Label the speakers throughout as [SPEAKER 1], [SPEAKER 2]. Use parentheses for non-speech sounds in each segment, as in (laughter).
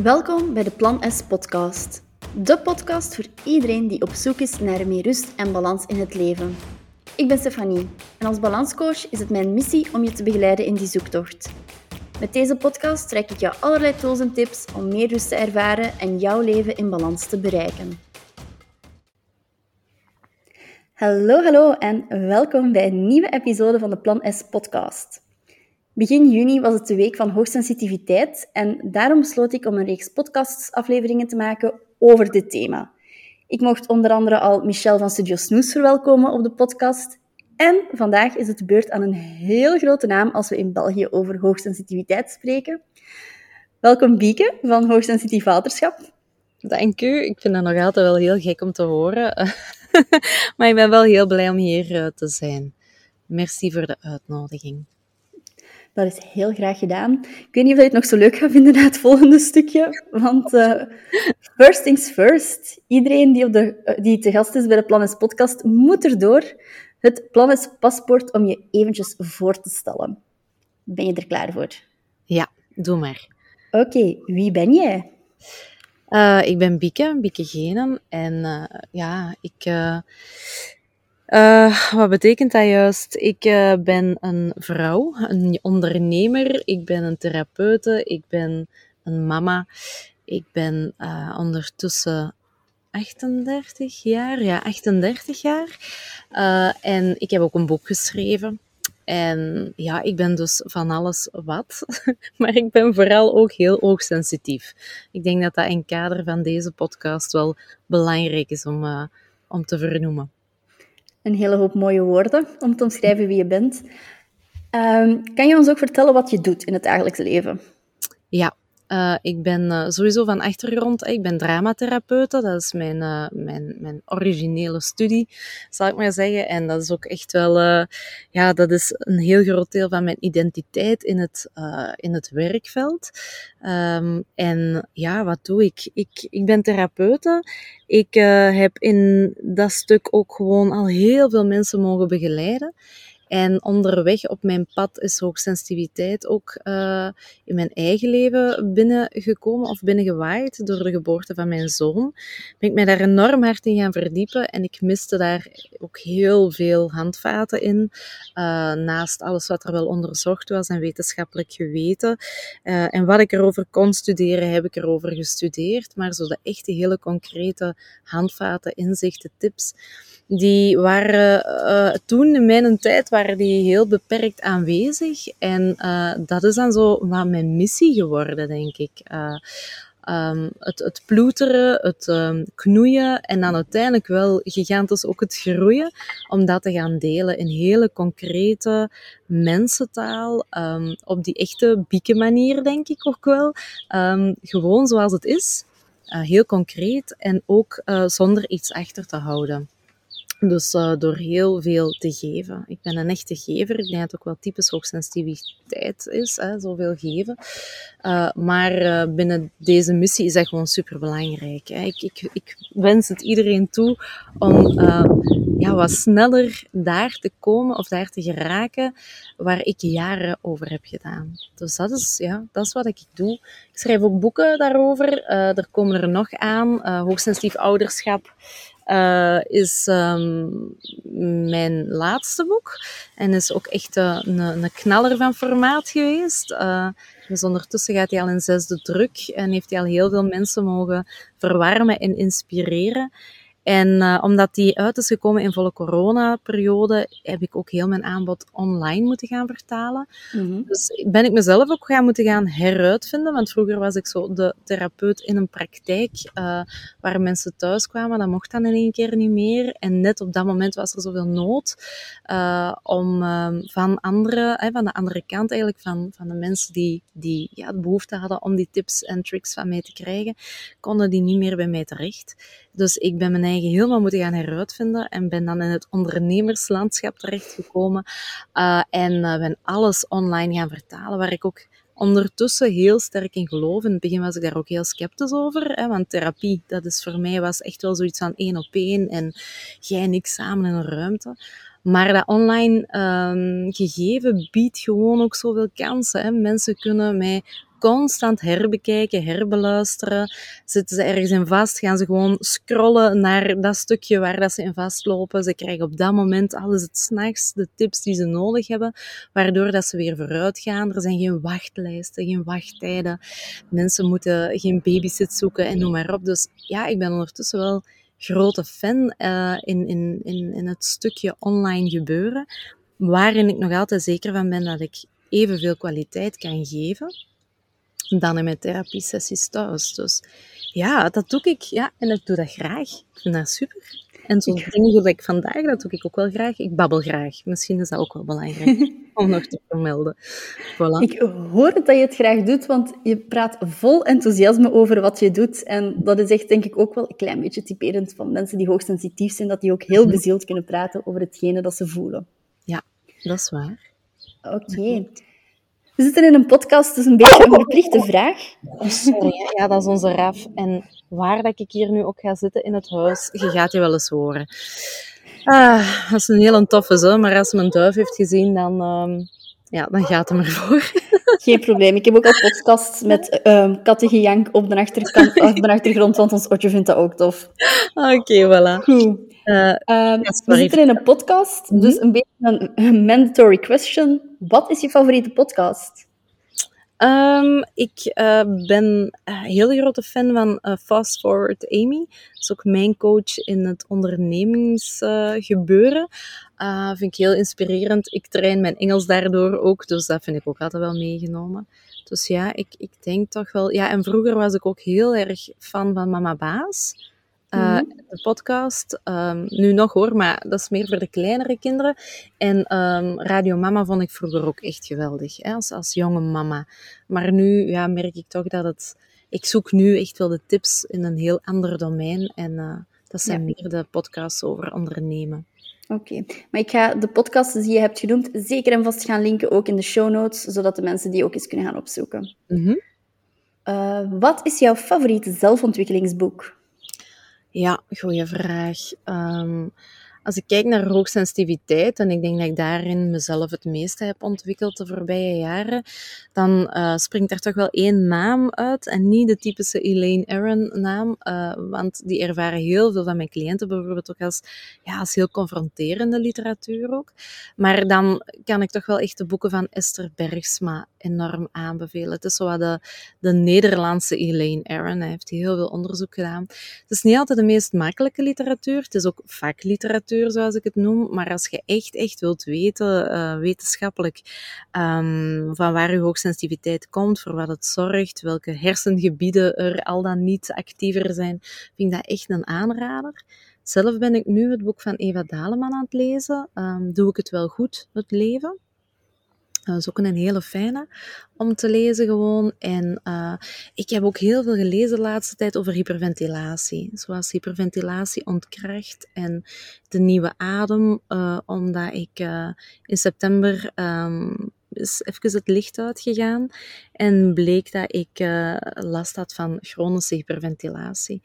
[SPEAKER 1] Welkom bij de Plan S podcast. De podcast voor iedereen die op zoek is naar meer rust en balans in het leven. Ik ben Stefanie en als balanscoach is het mijn missie om je te begeleiden in die zoektocht. Met deze podcast trek ik jou allerlei tools en tips om meer rust te ervaren en jouw leven in balans te bereiken. Hallo, hallo en welkom bij een nieuwe episode van de Plan S podcast. Begin juni was het de week van hoogsensitiviteit en daarom besloot ik om een reeks podcastafleveringen te maken over dit thema. Ik mocht onder andere al Michel van Studio Snoes verwelkomen op de podcast. En vandaag is het de beurt aan een heel grote naam als we in België over hoogsensitiviteit spreken. Welkom Bieke van Hoogsensitief Vaderschap.
[SPEAKER 2] Dank u. Ik vind dat nog altijd wel heel gek om te horen. (laughs) maar ik ben wel heel blij om hier eh, te zijn. Merci voor de uitnodiging.
[SPEAKER 1] Dat is heel graag gedaan. Ik weet niet of je het nog zo leuk gaat vinden na het volgende stukje. Want uh, first things first. Iedereen die, op de, uh, die te gast is bij de Planes podcast moet erdoor. Het Planes paspoort om je eventjes voor te stellen. Ben je er klaar voor?
[SPEAKER 2] Ja, doe maar.
[SPEAKER 1] Oké, okay, wie ben jij?
[SPEAKER 2] Uh, ik ben Bieke, Bieke Genen. En ja, ik uh, wat betekent dat juist? Ik uh, ben een vrouw, een ondernemer, ik ben een therapeute, ik ben een mama, ik ben uh, ondertussen 38 jaar, ja, 38 jaar. en ik heb ook een boek geschreven. En ja, ik ben dus van alles wat, (laughs) maar ik ben vooral ook heel oogsensitief. Ik denk dat dat in kader van deze podcast wel belangrijk is om, om te vernoemen
[SPEAKER 1] een hele hoop mooie woorden om te omschrijven wie je bent. Um, kan je ons ook vertellen wat je doet in het dagelijks leven?
[SPEAKER 2] Ja, uh, ik ben uh, sowieso van achtergrond, ik ben dramatherapeute, dat is mijn, uh, mijn, mijn originele studie, zal ik maar zeggen. En dat is ook echt wel, ja, dat is een heel groot deel van mijn identiteit in het, in het werkveld. Um, en ja, wat doe ik? Ik, ik ben therapeute. Ik heb in dat stuk ook gewoon al heel veel mensen mogen begeleiden. En onderweg op mijn pad is hoogsensitiviteit ook uh, in mijn eigen leven binnengekomen of binnengewaaid door de geboorte van mijn zoon. Ben ik mij daar enorm hard in gaan verdiepen en ik miste daar ook heel veel handvaten in. Uh, naast alles wat er wel onderzocht was en wetenschappelijk geweten. Uh, en wat ik erover kon studeren, heb ik erover gestudeerd. Maar zo de echte hele concrete handvaten, inzichten, tips die waren toen in mijn tijd die heel beperkt aanwezig. En uh, dat is dan zo wat mijn missie geworden, denk ik. Uh, um, het, het ploeteren, het um, knoeien en dan uiteindelijk wel gigantisch ook het groeien, om dat te gaan delen in hele concrete mensentaal, um, op die echte bieke manier, denk ik ook wel. gewoon zoals het is, heel concreet en ook zonder iets achter te houden. Dus uh, door heel veel te geven. Ik ben een echte gever. Ik denk dat het ook wel typisch hoogsensitiviteit is, hè, zoveel geven. Uh, maar uh, binnen deze missie is dat gewoon super belangrijk. Ik, ik, ik, wens het iedereen toe om ja, wat sneller daar te komen of daar te geraken waar ik jaren over heb gedaan. Dus dat is, ja, dat is wat ik doe. Ik schrijf ook boeken daarover. er komen er nog aan. hoogsensitief ouderschap uh, is um, mijn laatste boek. En is ook echt uh, een, een knaller van formaat geweest. Uh, dus ondertussen gaat hij al in zesde druk en heeft hij al heel veel mensen mogen verwarmen en inspireren. En uh, omdat die uit is gekomen in volle coronaperiode, heb ik ook heel mijn aanbod online moeten gaan vertalen. Mm -hmm. Dus ben ik mezelf ook gaan moeten gaan heruitvinden. Want vroeger was ik zo de therapeut in een praktijk uh, waar mensen thuis kwamen. Dat mocht dan in één keer niet meer. En net op dat moment was er zoveel nood uh, om van andere, van de andere kant eigenlijk, van, van de mensen die, die ja, de behoefte hadden om die tips en tricks van mij te krijgen, konden die niet meer bij mij terecht. Dus ik ben mijn eigen helemaal moeten gaan heruitvinden en ben dan in het ondernemerslandschap terechtgekomen uh, en uh, ben alles online gaan vertalen, waar ik ook ondertussen heel sterk in geloof. In het begin was ik daar ook heel sceptisch over, hè, want therapie, dat is voor mij was echt wel zoiets van één op één en jij en ik samen in een ruimte. Maar dat online um, gegeven biedt gewoon ook zoveel kansen. Hè. Mensen kunnen mij constant herbekijken, herbeluisteren. Zitten ze ergens in vast, gaan ze gewoon scrollen naar dat stukje waar dat ze in vastlopen. Ze krijgen op dat moment alles het s'nachts, de tips die ze nodig hebben, waardoor dat ze weer vooruit gaan. Er zijn geen wachtlijsten, geen wachttijden. Mensen moeten geen babysit zoeken en noem maar op. Dus ja, ik ben ondertussen wel grote fan uh, in, in, in, in het stukje online gebeuren, waarin ik nog altijd zeker van ben dat ik evenveel kwaliteit kan geven dan in mijn therapiesessies thuis. Dus ja, dat doe ik. Ja, en ik doe dat graag. Ik vind dat super. En zo'n dingen gelijk vandaag, dat doe ik ook wel graag. Ik babbel graag. Misschien is dat ook wel belangrijk (laughs) om nog te vermelden. Voilà.
[SPEAKER 1] Ik hoor dat je het graag doet, want je praat vol enthousiasme over wat je doet. En dat is echt, denk ik, ook wel een klein beetje typerend van mensen die hoogsensitief zijn, dat die ook heel mhm. bezield kunnen praten over hetgene dat ze voelen.
[SPEAKER 2] Ja, dat is waar.
[SPEAKER 1] Oké. We zitten in een podcast, dus een beetje een verplichte vraag.
[SPEAKER 2] Oh, sorry, ja, dat is onze raf. En waar dat ik hier nu ook ga zitten in het huis, je gaat je wel eens horen. Ah, dat is een heel toffe zo, maar als mijn duif heeft gezien, dan, uh, ja, dan gaat hem ervoor. (laughs)
[SPEAKER 1] Geen probleem. Ik heb ook al podcasts met um, kattengejank op de, achterkant, (laughs) op de achtergrond, want ons Otje vindt dat ook tof.
[SPEAKER 2] Oké, okay, voilà.
[SPEAKER 1] Goed. Uh, um, we zitten in een podcast, mm -hmm. dus een beetje een mandatory question. Wat is je favoriete podcast?
[SPEAKER 2] Um, ik uh, ben een heel grote fan van uh, Fast Forward Amy. Dat is ook mijn coach in het ondernemingsgebeuren. Uh, vind ik heel inspirerend. Ik train mijn Engels daardoor ook, dus dat vind ik ook altijd wel meegenomen. Dus ja, ik, ik denk toch wel... Ja, en vroeger was ik ook heel erg fan van Mama Baas. Uh, De podcast, um, nu nog hoor, maar dat is meer voor de kleinere kinderen. En um, Radio Mama vond ik vroeger ook echt geweldig, hè, als, als jonge mama. Maar nu ja, merk ik toch dat het... Ik zoek nu echt wel de tips in een heel ander domein. En uh, dat zijn ja. meer de podcasts over ondernemen.
[SPEAKER 1] Oké, okay. maar ik ga de podcasts die je hebt genoemd zeker en vast gaan linken, ook in de show notes, zodat de mensen die ook eens kunnen gaan opzoeken.
[SPEAKER 2] Mm -hmm.
[SPEAKER 1] uh, wat is jouw favoriete zelfontwikkelingsboek?
[SPEAKER 2] Ja, goede vraag. Um, als ik kijk naar hoogsensitiviteit, en ik denk dat ik daarin mezelf het meeste heb ontwikkeld de voorbije jaren, dan uh, springt er toch wel één naam uit en niet de typische Elaine Aron naam, uh, want die ervaren heel veel van mijn cliënten bijvoorbeeld ook als, ja, als heel confronterende literatuur ook. Maar dan kan ik toch wel echt de boeken van Esther Bergsma enorm aanbevelen. Het is zo de, de Nederlandse Elaine Aron. Hij heeft heel veel onderzoek gedaan. Het is niet altijd de meest makkelijke literatuur. Het is ook vakliteratuur, zoals ik het noem. Maar als je echt, echt wilt weten, uh, wetenschappelijk, um, van waar je hoogsensitiviteit komt, voor wat het zorgt, welke hersengebieden er al dan niet actiever zijn, vind ik dat echt een aanrader. Zelf ben ik nu het boek van Eva Daleman aan het lezen. Um, doe ik het wel goed, het leven? Dat is ook een hele fijne om te lezen gewoon. En uh, ik heb ook heel veel gelezen de laatste tijd over hyperventilatie. Zoals hyperventilatie ontkracht en de nieuwe adem. Uh, omdat ik uh, in september um, is even het licht uitgegaan en bleek dat ik last had van chronische hyperventilatie.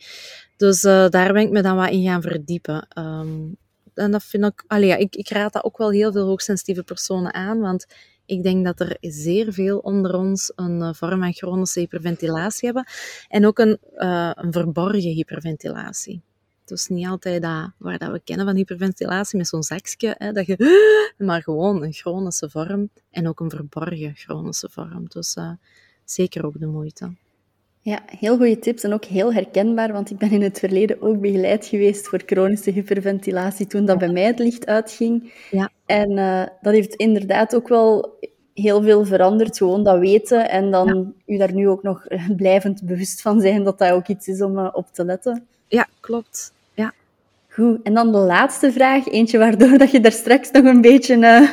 [SPEAKER 2] Dus daar ben ik me dan wat in gaan verdiepen. Um, en dat vind ik, allee, ja, ik, ik raad dat ook wel heel veel hoogsensitieve personen aan, want ik denk dat er zeer veel onder ons een uh, vorm van chronische hyperventilatie hebben en ook een, uh, een verborgen hyperventilatie. Dus niet altijd dat, waar dat we kennen van hyperventilatie met zo'n zakje, hè, dat je, (gasps) maar gewoon een chronische vorm en ook een verborgen chronische vorm. Dus uh, zeker ook de moeite.
[SPEAKER 1] Ja, heel goede tips en ook heel herkenbaar, want ik ben in het verleden ook begeleid geweest voor chronische hyperventilatie toen dat bij mij het licht uitging.
[SPEAKER 2] Ja.
[SPEAKER 1] En uh, dat heeft inderdaad ook wel heel veel veranderd, gewoon dat weten en dan ja. u daar nu ook nog (laughs) blijvend bewust van zijn dat dat ook iets is om uh, op te letten.
[SPEAKER 2] Ja, klopt. Ja.
[SPEAKER 1] Goed, en dan de laatste vraag, eentje waardoor dat je daar straks nog een beetje uh,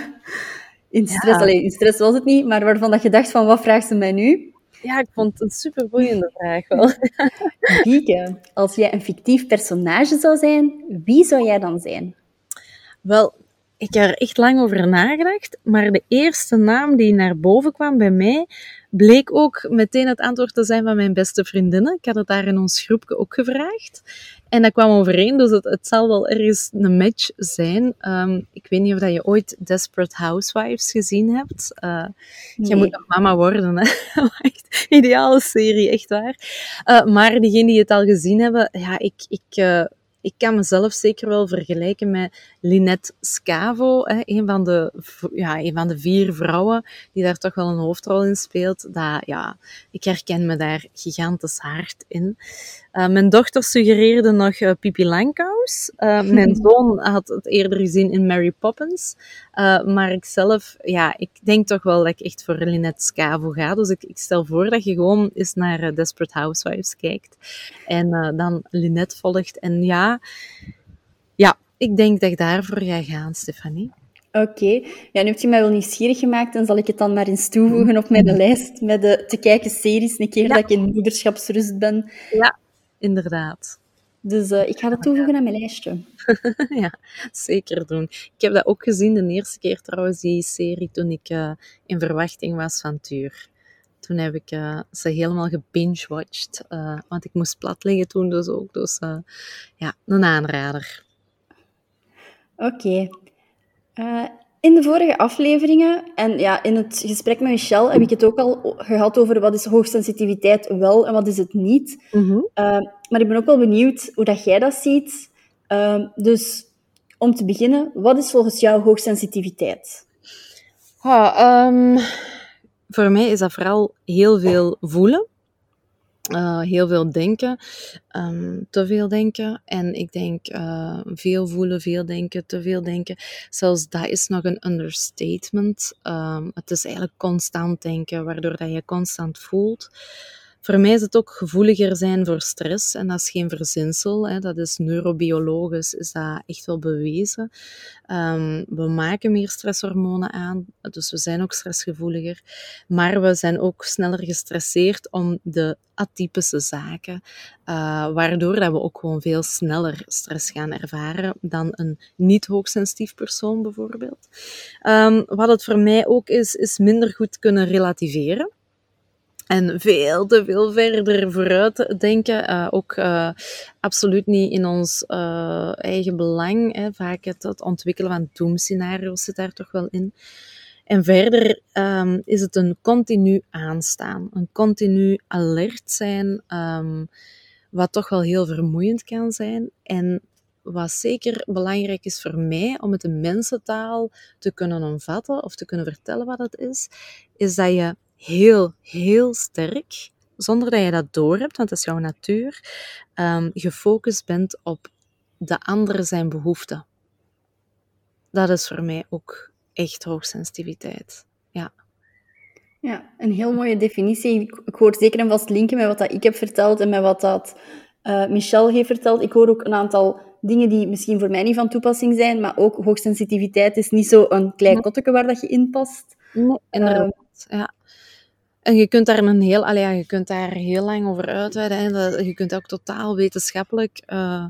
[SPEAKER 1] in stress, ja. Allee, in stress was het niet, maar waarvan dat je dacht van wat vraagt ze mij nu?
[SPEAKER 2] Ja, ik vond het een super boeiende vraag wel. (laughs)
[SPEAKER 1] Gieke, als jij een fictief personage zou zijn, wie zou jij dan zijn?
[SPEAKER 2] Wel, ik heb er echt lang over nagedacht, maar de eerste naam die naar boven kwam bij mij, bleek ook meteen het antwoord te zijn van mijn beste vriendinnen. Ik had het daar in ons groepje ook gevraagd. En dat kwam overeen, dus het, het zal wel ergens een match zijn. Um, ik weet niet of dat je ooit Desperate Housewives gezien hebt. Uh, nee. Je moet nog mama worden, hè. (laughs) (laughs) Ideale serie, echt waar. Uh, maar diegenen die het al gezien hebben, ja, ik, ik, uh, ik kan mezelf zeker wel vergelijken met Linette Scavo, hè, een, van de, ja, een van de vier vrouwen die daar toch wel een hoofdrol in speelt. Dat, ja, ik herken me daar gigantisch hard in. Uh, mijn dochter suggereerde nog uh, Pipi Langkous. Uh, (laughs) mijn zoon had het eerder gezien in Mary Poppins. maar ik zelf, ja, ik denk toch wel dat ik echt voor Linette Scavo ga. Dus ik, ik stel voor dat je gewoon eens naar Desperate Housewives kijkt. En dan Linette volgt. En ja, ja, ik denk dat ik daarvoor ga gaan, Stefanie.
[SPEAKER 1] Oké. Ja, nu heb je mij wel nieuwsgierig gemaakt en zal ik het dan maar eens toevoegen op mijn lijst met de te kijken series, een keer dat ik in moederschapsrust ben.
[SPEAKER 2] Ja, inderdaad.
[SPEAKER 1] Dus uh, ik ga dat toevoegen aan mijn lijstje. (laughs)
[SPEAKER 2] ja, zeker doen. Ik heb dat ook gezien de eerste keer trouwens, die serie, toen ik uh, in verwachting was van Tuur. Toen heb ik uh, ze helemaal gebinge-watched, want ik moest plat liggen toen dus ook. Dus ja, een aanrader.
[SPEAKER 1] Oké. Okay. In de vorige afleveringen en ja, in het gesprek met Michelle heb ik het ook al gehad over wat is hoogsensitiviteit wel en wat is het niet. Mm -hmm. uh, maar ik ben ook wel benieuwd hoe dat jij dat ziet. Uh, dus om te beginnen, wat is volgens jou hoogsensitiviteit?
[SPEAKER 2] Ah, um, voor mij is dat vooral heel veel voelen. Uh, heel veel denken, um, te veel denken. En ik denk uh, veel voelen, veel denken, te veel denken. Zelfs dat is nog een understatement. Um, het is eigenlijk constant denken, waardoor dat je constant voelt. Voor mij is het ook gevoeliger zijn voor stress. En dat is geen verzinsel. Hè. Dat is neurobiologisch, is dat echt wel bewezen. Um, we maken meer stresshormonen aan, dus we zijn ook stressgevoeliger. Maar we zijn ook sneller gestresseerd om de atypische zaken, uh, waardoor dat we ook gewoon veel sneller stress gaan ervaren dan een niet hoogsensitief persoon bijvoorbeeld. Um, wat het voor mij ook is, is minder goed kunnen relativeren. En veel te veel verder vooruit denken. Uh, ook uh, absoluut niet in ons uh, eigen belang. Hè. Vaak het, het ontwikkelen van doemscenario's zit daar toch wel in. En verder um, is het een continu aanstaan. Een continu alert zijn. Um, wat toch wel heel vermoeiend kan zijn. En wat zeker belangrijk is voor mij om het in mensentaal te kunnen omvatten of te kunnen vertellen wat het is, is dat je heel, heel sterk, zonder dat je dat doorhebt, want dat is jouw natuur, um, gefocust bent op de andere zijn behoeften. Dat is voor mij ook echt hoogsensitiviteit. Ja.
[SPEAKER 1] Ja, een heel mooie definitie. Ik, hoor zeker een vast linken met wat dat ik heb verteld en met wat dat uh, Michel heeft verteld. Ik hoor ook een aantal dingen die misschien voor mij niet van toepassing zijn, maar ook hoogsensitiviteit is niet zo een klein kotteke waar dat je in past.
[SPEAKER 2] Nee, inderdaad. Uh, ja. En je kunt daar een heel, allee, ja, je kunt daar heel lang over uitweiden. Je kunt ook totaal wetenschappelijk uh,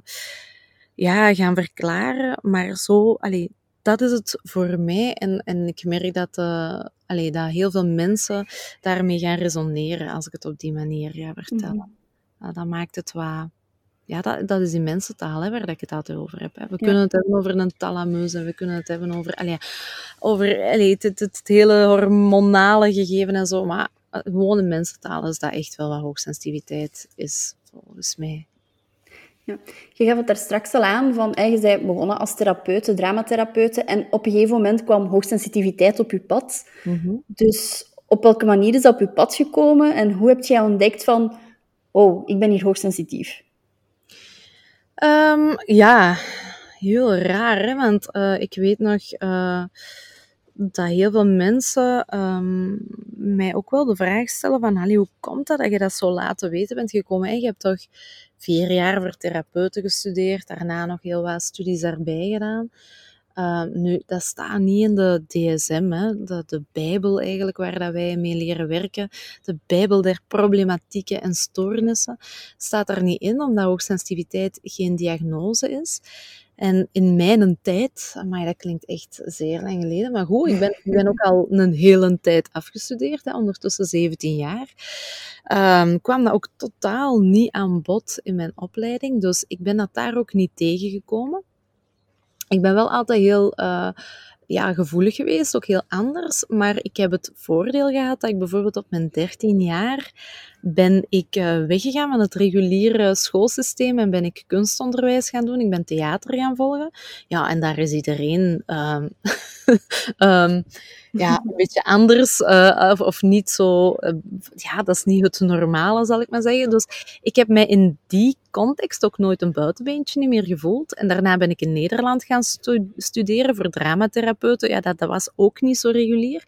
[SPEAKER 2] ja, gaan verklaren. Maar zo, allee, dat is het voor mij. En, en ik merk dat, uh, allee, dat heel veel mensen daarmee gaan resoneren als ik het op die manier ga vertellen. Mm -hmm. dat maakt het wat ja, dat, dat is die mensentaal hè, waar ik het altijd over heb. Hè. We kunnen het hebben over een thalamus en we kunnen het hebben over, allee, over allee, het, het, het, hele hormonale gegeven en zo. Maar gewoon in mensentaal is dat echt wel wat hoogsensitiviteit is, volgens mij.
[SPEAKER 1] Ja. Je gaf het daar straks al aan, van, je bent begonnen als therapeute, dramatherapeute, en op een gegeven moment kwam hoogsensitiviteit op je pad. Mm -hmm. Dus op welke manier is dat op je pad gekomen en hoe heb jij ontdekt van, oh, ik ben hier hoogsensitief?
[SPEAKER 2] Um, ja, heel raar, hè? want uh, ik weet nog uh, dat heel veel mensen um, mij ook wel de vraag stellen van, Hallie, hoe komt dat dat je dat zo laat te weten bent gekomen? En je hebt toch vier jaar voor therapeuten gestudeerd, daarna nog heel wat studies daarbij gedaan. Uh, nu, dat staat niet in de DSM, hè, de, de Bijbel eigenlijk, waar dat wij mee leren werken. De Bijbel der problematieken en stoornissen staat daar niet in, omdat hoogsensitiviteit geen diagnose is. En in mijn tijd, maar dat klinkt echt zeer lang geleden, maar goed, ik ben, ik ben ook al een hele tijd afgestudeerd, hè, ondertussen 17 jaar, um, kwam dat ook totaal niet aan bod in mijn opleiding. Dus ik ben dat daar ook niet tegengekomen. Ik ben wel altijd heel uh, ja, gevoelig geweest, ook heel anders. Maar ik heb het voordeel gehad dat ik bijvoorbeeld op mijn 13 jaar ben ik uh, weggegaan van het reguliere schoolsysteem en ben ik kunstonderwijs gaan doen. Ik ben theater gaan volgen. Ja, en daar is iedereen um, um, (laughs) ja, een (laughs) beetje anders uh, of, of, niet zo... Uh, ja, dat is niet het normale, zal ik maar zeggen. Dus ik heb mij in die context ook nooit een buitenbeentje meer gevoeld. En daarna ben ik in Nederland gaan stu studeren voor dramatherapeuten. Ja, dat, dat was ook niet zo regulier.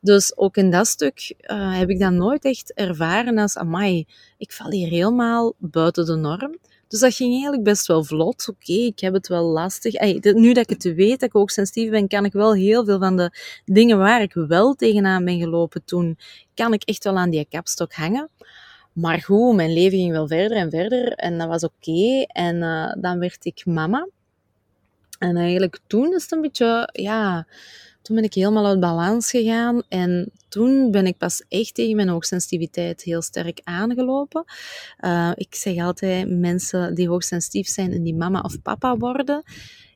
[SPEAKER 2] Dus ook in dat stuk heb ik dat nooit echt ervaren als, amai, ik val hier helemaal buiten de norm. Dus dat ging eigenlijk best wel vlot. Oké, ik heb het wel lastig. nu dat ik het weet, dat ik ook sensitief ben, kan ik wel heel veel van de dingen waar ik wel tegenaan ben gelopen toen, kan ik echt wel aan die kapstok hangen. Maar goed, mijn leven ging wel verder en verder en dat was oké. En uh, dan werd ik mama. En eigenlijk toen is het een beetje, ja, toen ben ik helemaal uit balans gegaan en toen ben ik pas echt tegen mijn hoogsensitiviteit heel sterk aangelopen. Uh, ik zeg altijd, mensen die hoogsensitief zijn en die mama of papa worden,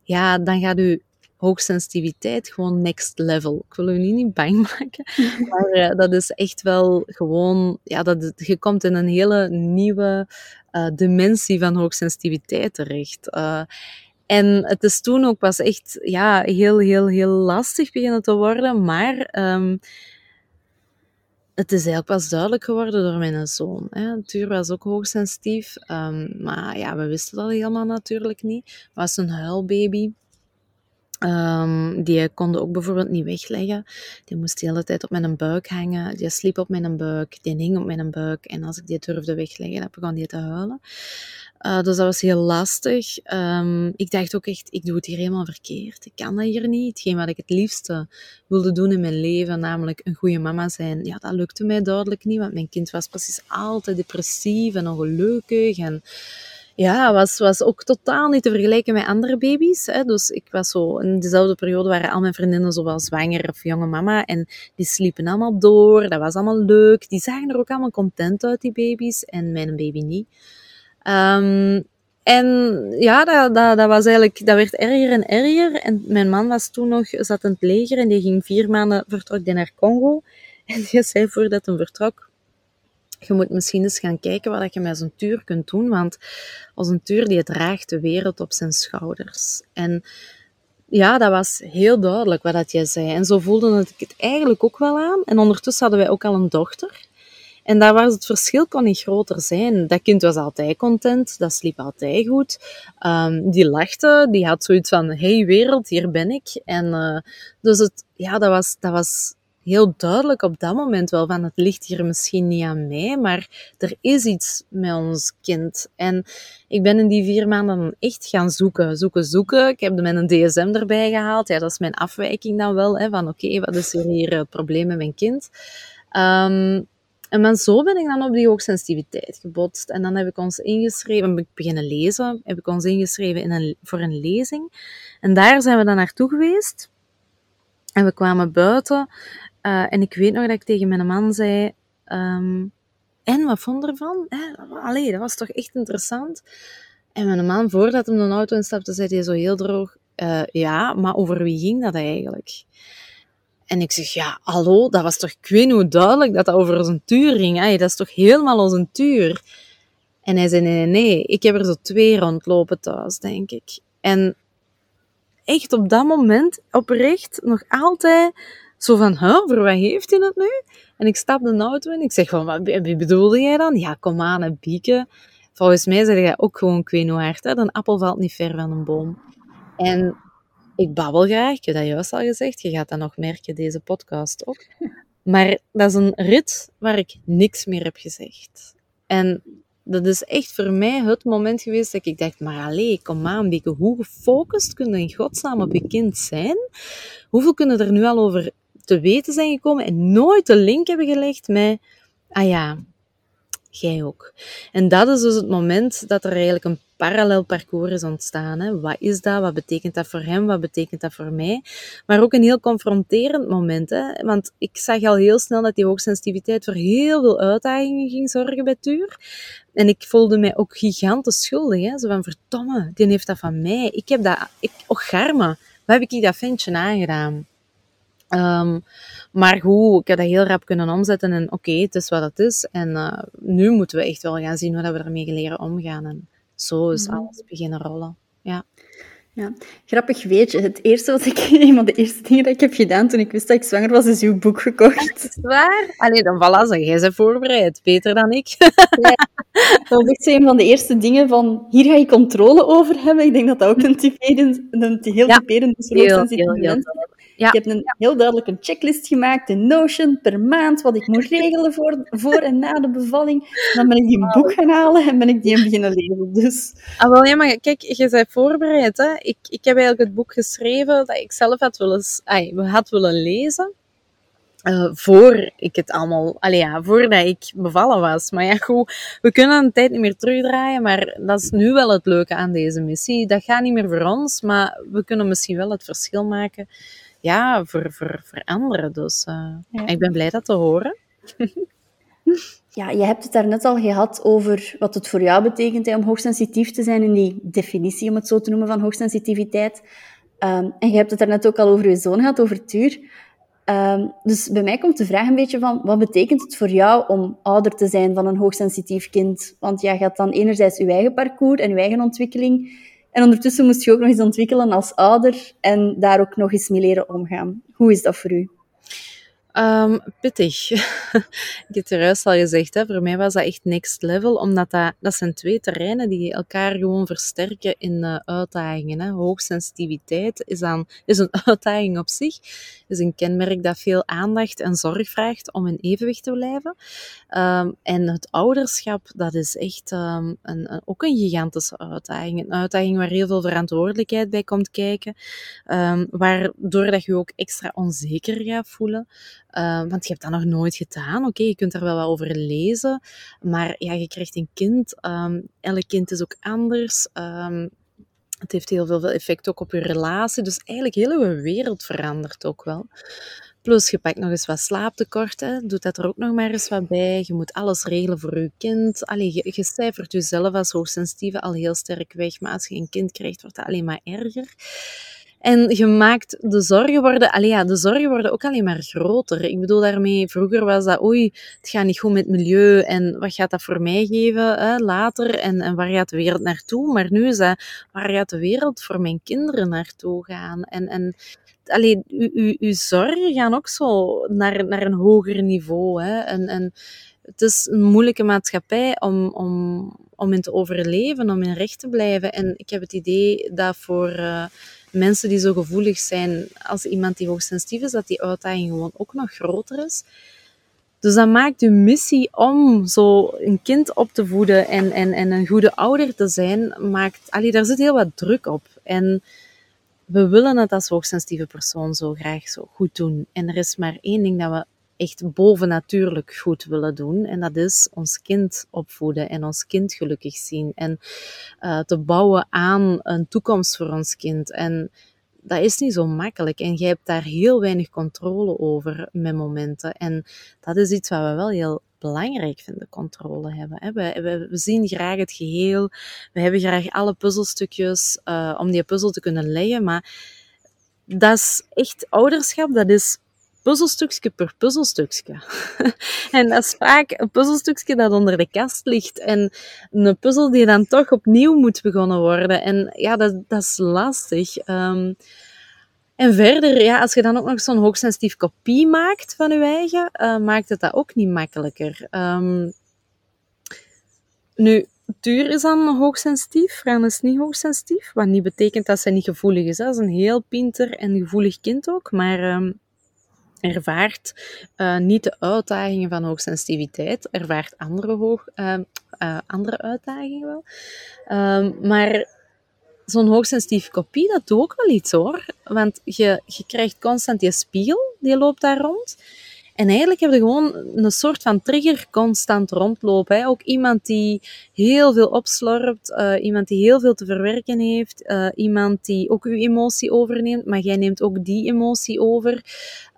[SPEAKER 2] ja, dan gaat u hoogsensitiviteit gewoon next level. Ik wil u niet bang maken, (laughs) maar uh, dat is echt wel gewoon, ja, dat, je komt in een hele nieuwe uh, dimensie van hoogsensitiviteit terecht. Uh, en het is toen ook pas echt ja, heel, heel, heel lastig beginnen te worden. Maar um, het is eigenlijk pas duidelijk geworden door mijn zoon. Hè. Tuur was ook hoogsensitief. Um, maar ja, we wisten dat helemaal natuurlijk niet. was een huilbaby. Um, die konden ook bijvoorbeeld niet wegleggen. Die moest de hele tijd op mijn buik hangen. Die sliep op mijn buik. Die hing op mijn buik. En als ik die durfde wegleggen, dan begon die te huilen. Uh, dus dat was heel lastig. Um, ik dacht ook echt, ik doe het hier helemaal verkeerd. Ik kan dat hier niet. Hetgeen wat ik het liefste wilde doen in mijn leven, namelijk een goede mama zijn, ja, dat lukte mij duidelijk niet. Want mijn kind was precies altijd depressief en ongelukkig. En ja, was, was ook totaal niet te vergelijken met andere baby's. Hè. Dus ik was zo, in dezelfde periode waren al mijn vriendinnen zowel zwanger of jonge mama. En die sliepen allemaal door. Dat was allemaal leuk. Die zagen er ook allemaal content uit, die baby's. En mijn baby niet. Um, en ja, dat, dat, dat, was eigenlijk, dat werd erger en erger. En mijn man was toen nog, zat in het leger en die ging vier maanden, vertrok naar Congo. (laughs) En die zei voordat hij vertrok, je moet misschien eens gaan kijken wat je met zo'n tuur kunt doen, want als een tuur die draagt de wereld op zijn schouders. En ja, dat was heel duidelijk wat dat jij zei. En zo voelde ik het eigenlijk ook wel aan. En ondertussen hadden wij ook al een dochter. En daar was het verschil kon niet groter zijn. Dat kind was altijd content, dat sliep altijd goed. Um, die lachte, die had zoiets van, hey wereld, hier ben ik. En uh, dus het, ja, dat was, dat was heel duidelijk op dat moment wel van, het ligt hier misschien niet aan mij, maar er is iets met ons kind. En ik ben in die vier maanden echt gaan zoeken, zoeken, zoeken. Ik heb mijn dsm erbij gehaald. Ja, dat is mijn afwijking dan wel, hè, van oké, wat is er hier het probleem met mijn kind? Um, en zo ben ik dan op die hoogsensitiviteit gebotst. En dan heb ik ons ingeschreven, ben ik beginnen lezen, heb ik ons ingeschreven in een, voor een lezing. En daar zijn we dan naartoe geweest. En we kwamen buiten. Uh, en ik weet nog dat ik tegen mijn man zei... Um, en, wat vond ervan? Eh, allee, dat was toch echt interessant? En mijn man, voordat hij de auto instapte, zei hij zo heel droog... Uh, ja, maar over wie ging dat eigenlijk? En ik zeg, ja, hallo, dat was toch, ik duidelijk dat dat over onze tuur ging. Hè? Dat is toch helemaal onze tuur? En hij zei, nee, nee, nee, ik heb er zo twee rondlopen thuis, denk ik. En echt op dat moment, oprecht, nog altijd zo van, huh, voor wat heeft hij dat nu? En ik stap de auto in, ik zeg van, wat bedoelde jij dan? Ja, kom aan, een bieken. Volgens mij zei jij ook gewoon kwenoaard, hè? Een appel valt niet ver van een boom. En ik babbel graag, ik heb dat juist al gezegd. Je gaat dat nog merken, deze podcast ook. Maar dat is een rit waar ik niks meer heb gezegd. En dat is echt voor mij het moment geweest dat ik dacht, maar allee, kom aan, Bieke, hoe gefocust kun je in godsnaam op je kind zijn? Hoeveel kunnen er nu al over te weten zijn gekomen en nooit de link hebben gelegd met, ah ja, jij ook. En dat is dus het moment dat er eigenlijk een parallel parcours is ontstaan. Hè. Wat is dat? Wat betekent dat voor hem? Wat betekent dat voor mij? Maar ook een heel confronterend moment. Hè. Want ik zag al heel snel dat die hoogsensitiviteit voor heel veel uitdagingen ging zorgen bij Tuur. En ik voelde mij ook gigantisch schuldig. Hè. Zo van, verdomme, die heeft dat van mij. Ik heb dat... Ik, och, garme wat heb ik dat ventje aangedaan? Um, maar goed, ik heb dat heel rap kunnen omzetten en oké, het is wat het is. En uh, nu moeten we echt wel gaan zien hoe we ermee leren omgaan. En zo is mhm. alles beginnen rollen. Ja.
[SPEAKER 1] Ja, grappig weet je. Het eerste wat ik, (laughs) een van de eerste dingen dat ik heb gedaan toen ik wist dat ik zwanger was, is uw boek gekocht.
[SPEAKER 2] Is waar? Allee, dan voilà, zeg, jij bent voorbereid. Beter dan ik. (laughs)
[SPEAKER 1] Ja, dat was echt een van de eerste dingen van, hier ga je controle over hebben. Ik denk dat dat ook een een heel ja, typerend is voor heel, heel, heel, ja. Ik heb een heel duidelijk een checklist gemaakt, een Notion, per maand, wat ik moet regelen voor, voor en na de bevalling. Dan ben ik die een boek gaan halen en ben ik die beginnen lezen. Dus.
[SPEAKER 2] Ah, wel, ja, maar kijk, je bent voorbereid. Hè? Ik, ik heb eigenlijk het boek geschreven dat ik zelf had willen, ay, had willen lezen. Uh, voor ik het allemaal, allee ja, voordat ik bevallen was. Maar ja, goed, we kunnen een tijd niet meer terugdraaien, maar dat is nu wel het leuke aan deze missie. Dat gaat niet meer voor ons, maar we kunnen misschien wel het verschil maken ja, voor, voor, voor anderen. Dus uh, ik ben blij dat te horen. (laughs)
[SPEAKER 1] ja, je hebt het daarnet al gehad over wat het voor jou betekent hè, om hoogsensitief te zijn in die definitie, om het zo te noemen, van hoogsensitiviteit. Um, en je hebt het daarnet ook al over je zoon gehad, over Tuur. Um, dus bij mij komt de vraag een beetje van, wat betekent het voor jou om ouder te zijn van een hoogsensitief kind? Want jij gaat dan enerzijds je eigen parcours en je eigen ontwikkeling en ondertussen moest je ook nog eens ontwikkelen als ouder en daar ook nog eens mee leren omgaan. Hoe is dat voor u?
[SPEAKER 2] Um, pittig. (laughs) ik heb het eruit al gezegd, hè. voor mij was dat echt next level, omdat dat, dat zijn twee terreinen die elkaar gewoon versterken in uh, uitdagingen. Hè. Hoogsensitiviteit is, aan, (laughs) is een uitdaging op zich, is een kenmerk dat veel aandacht en zorg vraagt om in evenwicht te blijven. Um, en het ouderschap, dat is echt um, een, een, ook een gigantische uitdaging. Een uitdaging waar heel veel verantwoordelijkheid bij komt kijken, waardoor dat je ook extra onzeker gaat voelen. Uh, want je hebt dat nog nooit gedaan. Oké, je kunt er wel wat over lezen. Maar ja, je krijgt een kind. Um, elk kind is ook anders. Um, het heeft heel veel effect ook op je relatie. Dus eigenlijk heel je wereld verandert ook wel. Plus, je pakt nog eens wat slaaptekort, hè. doet dat er ook nog maar eens wat bij. Je moet alles regelen voor je kind. Allee, je, je cijfert jezelf als hoogsensitieve al heel sterk weg. Maar als je een kind krijgt, wordt dat alleen maar erger. En je maakt de zorgen worden, ja, de zorgen worden ook alleen maar groter. Ik bedoel daarmee, vroeger was dat, oei, het gaat niet goed met het milieu en wat gaat dat voor mij geven hè, later en, en waar gaat de wereld naartoe? Maar nu is dat, waar gaat de wereld voor mijn kinderen naartoe gaan? En, en allee, uw, uw, zorgen gaan ook zo naar, naar een hoger niveau. Hè? En, en het is een moeilijke maatschappij om, om, om in te overleven, om in recht te blijven. En ik heb het idee dat voor... Uh, mensen die zo gevoelig zijn als iemand die hoogsensitief is, dat die uitdaging gewoon ook nog groter is. Dus dat maakt je missie om zo een kind op te voeden en, en, en een goede ouder te zijn, maakt, allee, daar zit heel wat druk op. En we willen het als hoogsensitieve persoon zo graag zo goed doen. En er is maar één ding dat we echt bovennatuurlijk goed willen doen. En dat is ons kind opvoeden en ons kind gelukkig zien. En uh, te bouwen aan een toekomst voor ons kind. En dat is niet zo makkelijk. En jij hebt daar heel weinig controle over met momenten. En dat is iets wat we wel heel belangrijk vinden, controle hebben. We, zien graag het geheel. We hebben graag alle puzzelstukjes uh, om die puzzel te kunnen leggen. Maar dat is echt ouderschap. Dat is puzzelstukje per puzzelstukje. (laughs) en dat is vaak een puzzelstukje dat onder de kast ligt en een puzzel die dan toch opnieuw moet begonnen worden. En ja, dat, dat is lastig. Um, en verder, ja, als je dan ook nog zo'n hoogsensitief kopie maakt van je eigen, uh, maakt het dat ook niet makkelijker. Um, nu, Tuur is dan hoogsensitief, Fran is niet hoogsensitief, wat niet betekent dat ze niet gevoelig is. Dat is een heel pinter en gevoelig kind ook, maar um, ervaart uh, niet de uitdagingen van hoogsensitiviteit, ervaart andere, hoog, uh, uh, andere uitdagingen wel. Um, maar zo'n hoogsensitieve kopie, dat doet ook wel iets hoor. Want je, je krijgt constant je spiegel, die loopt daar rond. En eigenlijk heb je gewoon een soort van trigger constant rondlopen. Hè. Ook iemand die heel veel opslorpt, uh, iemand die heel veel te verwerken heeft, uh, iemand die ook uw emotie overneemt, maar jij neemt ook die emotie over,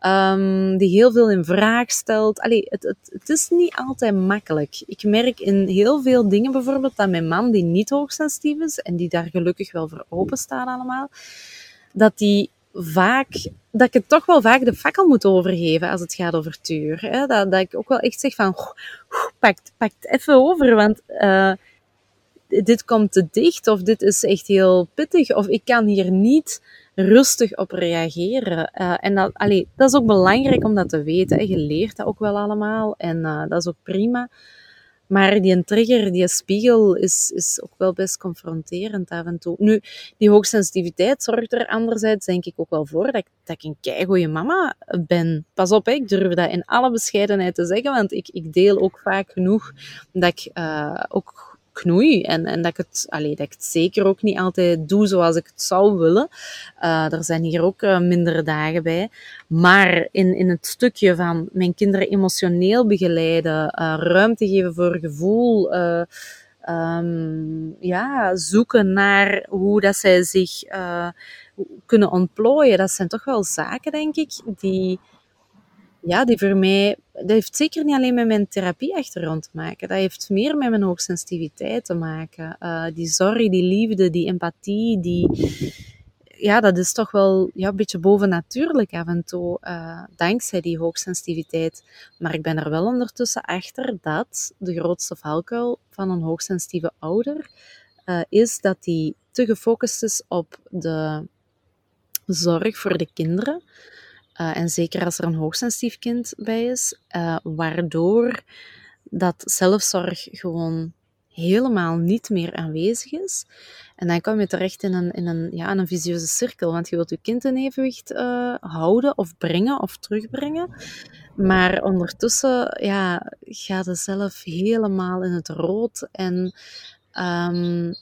[SPEAKER 2] um, die heel veel in vraag stelt. Allee, het, het, het is niet altijd makkelijk. Ik merk in heel veel dingen bijvoorbeeld dat mijn man, die niet hoogsensitief is en die daar gelukkig wel voor open staan allemaal, dat die vaak, dat ik het toch wel vaak de fakkel moet overgeven als het gaat over tuur. Hè? Dat, dat ik ook wel echt zeg van, pak, het even over, want uh, dit komt te dicht of dit is echt heel pittig of ik kan hier niet rustig op reageren. Uh, en dat, dat is ook belangrijk om dat te weten. Je leert dat ook wel allemaal en uh, dat is ook prima. Maar die trigger, die spiegel, is, is ook wel best confronterend af en toe. Nu, die hoogsensitiviteit zorgt er anderzijds denk ik ook wel voor dat ik, dat ik een keigoeie mama ben. Pas op, hè, ik durf dat in alle bescheidenheid te zeggen, want ik, ik deel ook vaak genoeg dat ik uh, ook knoei. En, en dat, ik het, allee, dat ik het zeker ook niet altijd doe zoals ik het zou willen. Uh, er zijn hier ook uh, mindere dagen bij. Maar in, in het stukje van mijn kinderen emotioneel begeleiden, uh, ruimte geven voor gevoel. Um, ja, zoeken naar hoe dat zij zich kunnen ontplooien. Dat zijn toch wel zaken, denk ik, die, ja, die voor mij, dat heeft zeker niet alleen met mijn therapieachtergrond te maken. Dat heeft meer met mijn hoogsensitiviteit te maken. Uh, die zorg, die liefde, die empathie, die, ja, dat is toch wel ja, een beetje bovennatuurlijk af en toe, uh, dankzij die hoogsensitiviteit. Maar ik ben er wel ondertussen achter dat de grootste valkuil van een hoogsensitieve ouder uh, is dat die te gefocust is op de zorg voor de kinderen. Uh, en zeker als er een hoogsensitief kind bij is, uh, waardoor dat zelfzorg gewoon helemaal niet meer aanwezig is. En dan kom je terecht in een, in een, ja, een visieuze cirkel, want je wilt je kind in evenwicht uh, houden of brengen of terugbrengen. Maar ondertussen ja, gaat het zelf helemaal in het rood. En um,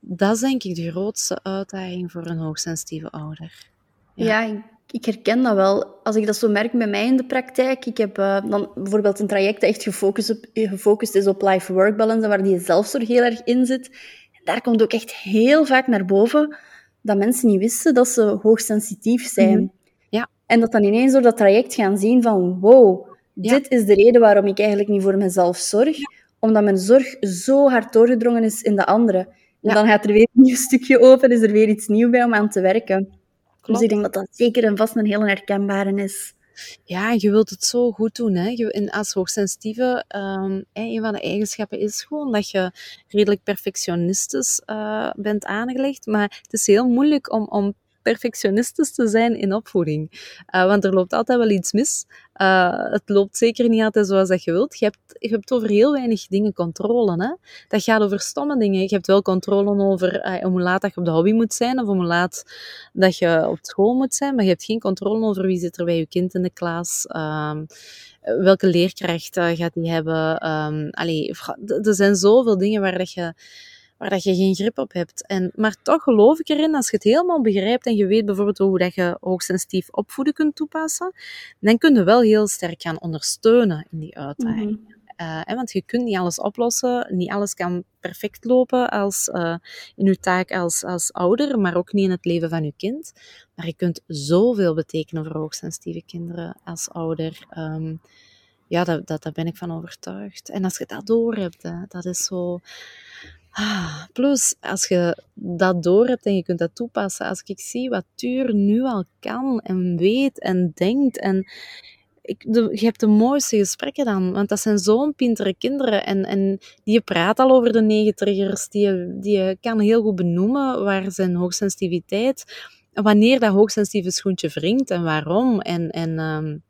[SPEAKER 2] dat is denk ik de grootste uitdaging voor een hoogsensitieve ouder.
[SPEAKER 1] Ja, ja ik herken dat wel. Als ik dat zo merk bij mij in de praktijk. Ik heb uh, dan bijvoorbeeld een traject dat echt gefocust, op, gefocust is op life-work balance, waar die zelfzorg heel erg in zit. En daar komt ook echt heel vaak naar boven dat mensen niet wisten dat ze hoogsensitief zijn. Mm
[SPEAKER 2] ja.
[SPEAKER 1] En dat dan ineens door dat traject gaan zien van wow, dit is de reden waarom ik eigenlijk niet voor mezelf zorg. Omdat mijn zorg zo hard doorgedrongen is in de anderen. En dan gaat er weer een nieuw stukje open, is er weer iets nieuws bij om aan te werken. Dus ik denk dat dat zeker en vast een heel herkenbare is.
[SPEAKER 2] Ja, je wilt het zo goed doen. Hè? Je, als hoogsensitieve, um, een van de eigenschappen is gewoon dat je redelijk perfectionistisch uh, bent aangelegd. Maar het is heel moeilijk om, om perfectionistisch te zijn in opvoeding. Uh, want er loopt altijd wel iets mis. Uh, het loopt zeker niet altijd zoals dat je wilt. Je hebt, je hebt over heel weinig dingen controle. Hè? Dat gaat over stomme dingen. Je hebt wel controle over uh, hoe laat dat je op de hobby moet zijn of hoe laat dat je op school moet zijn, maar je hebt geen controle over wie zit er bij je kind in de klas. Um, welke leerkracht gaat die hebben? Um, allee, er zijn zoveel dingen waar dat je waar dat je geen grip op hebt. En, maar toch geloof ik erin, als je het helemaal begrijpt en je weet bijvoorbeeld hoe dat je hoogsensitief opvoeden kunt toepassen, dan kun je wel heel sterk gaan ondersteunen in die uitdaging. Mm uh, want je kunt niet alles oplossen, niet alles kan perfect lopen als, uh, in je taak als, als ouder, maar ook niet in het leven van je kind. Maar je kunt zoveel betekenen voor hoogsensitieve kinderen als ouder. Um, ja, dat, dat, daar ben ik van overtuigd. En als je dat door hebt, dat is zo plus, als je dat door hebt en je kunt dat toepassen, als ik zie wat Tuur nu al kan en weet en denkt en ik, je hebt de mooiste gesprekken dan, want dat zijn zo'n pintere kinderen en, en die praat al over de negen triggers, die, die kan heel goed benoemen waar zijn hoogsensitiviteit, wanneer dat hoogsensitieve schoentje wringt en waarom en, en um,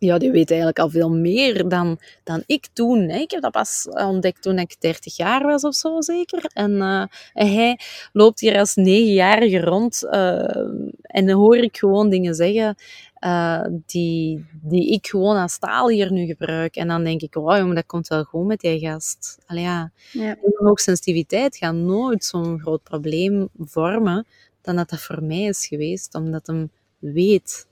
[SPEAKER 2] ja, die weet eigenlijk al veel meer dan, dan ik toen. Hè. Ik heb dat pas ontdekt toen ik 30 jaar was of zo, zeker. En, uh, en hij loopt hier als negenjarige rond. Uh, en dan hoor ik gewoon dingen zeggen uh, die, die ik gewoon als taal hier nu gebruik. En dan denk ik, wow, jongen, dat komt wel goed met die gast. Allee, ja. ja. Hoogsensitiviteit gaat nooit zo'n groot probleem vormen dan dat dat voor mij is geweest. Omdat hem weet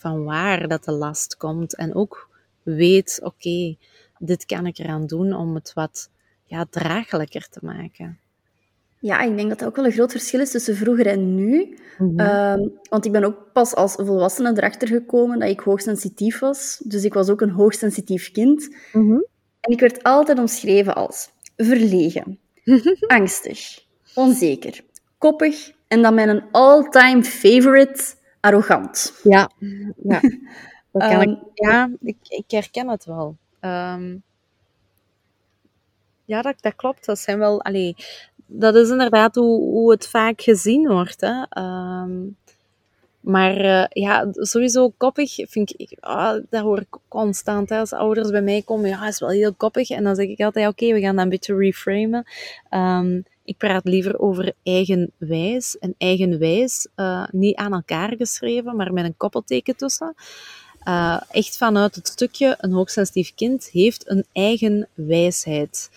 [SPEAKER 2] van waar dat de last komt. En ook weet, oké, dit kan ik eraan doen om het wat ja, draaglijker te maken.
[SPEAKER 1] Ja, ik denk dat dat ook wel een groot verschil is tussen vroeger en nu. Mm -hmm. want ik ben ook pas als volwassene erachter gekomen dat ik hoogsensitief was. Dus ik was ook een hoogsensitief kind. Mm -hmm. En ik werd altijd omschreven als verlegen, (laughs) angstig, onzeker, koppig en dan mijn all-time favorite arrogant.
[SPEAKER 2] Ja, ja. (laughs) Dat kan ik, ehm, ja ik, ik herken het wel. Ehm, ja, dat, dat klopt. Dat zijn wel, allee, dat is inderdaad hoe, hoe het vaak gezien wordt. Hè. Ehm, maar uh, ja, sowieso koppig vind ik, ah, dat hoor ik constant. Hè. Als ouders bij mij komen, ja, is wel heel koppig. En dan zeg ik altijd, oké, we gaan dat een beetje reframen. Um, ik praat liever over eigenwijs en eigenwijs. Uh, niet aan elkaar geschreven, maar met een koppelteken tussen. Uh, echt vanuit het stukje, een hoogsensitief kind heeft een eigen wijsheid.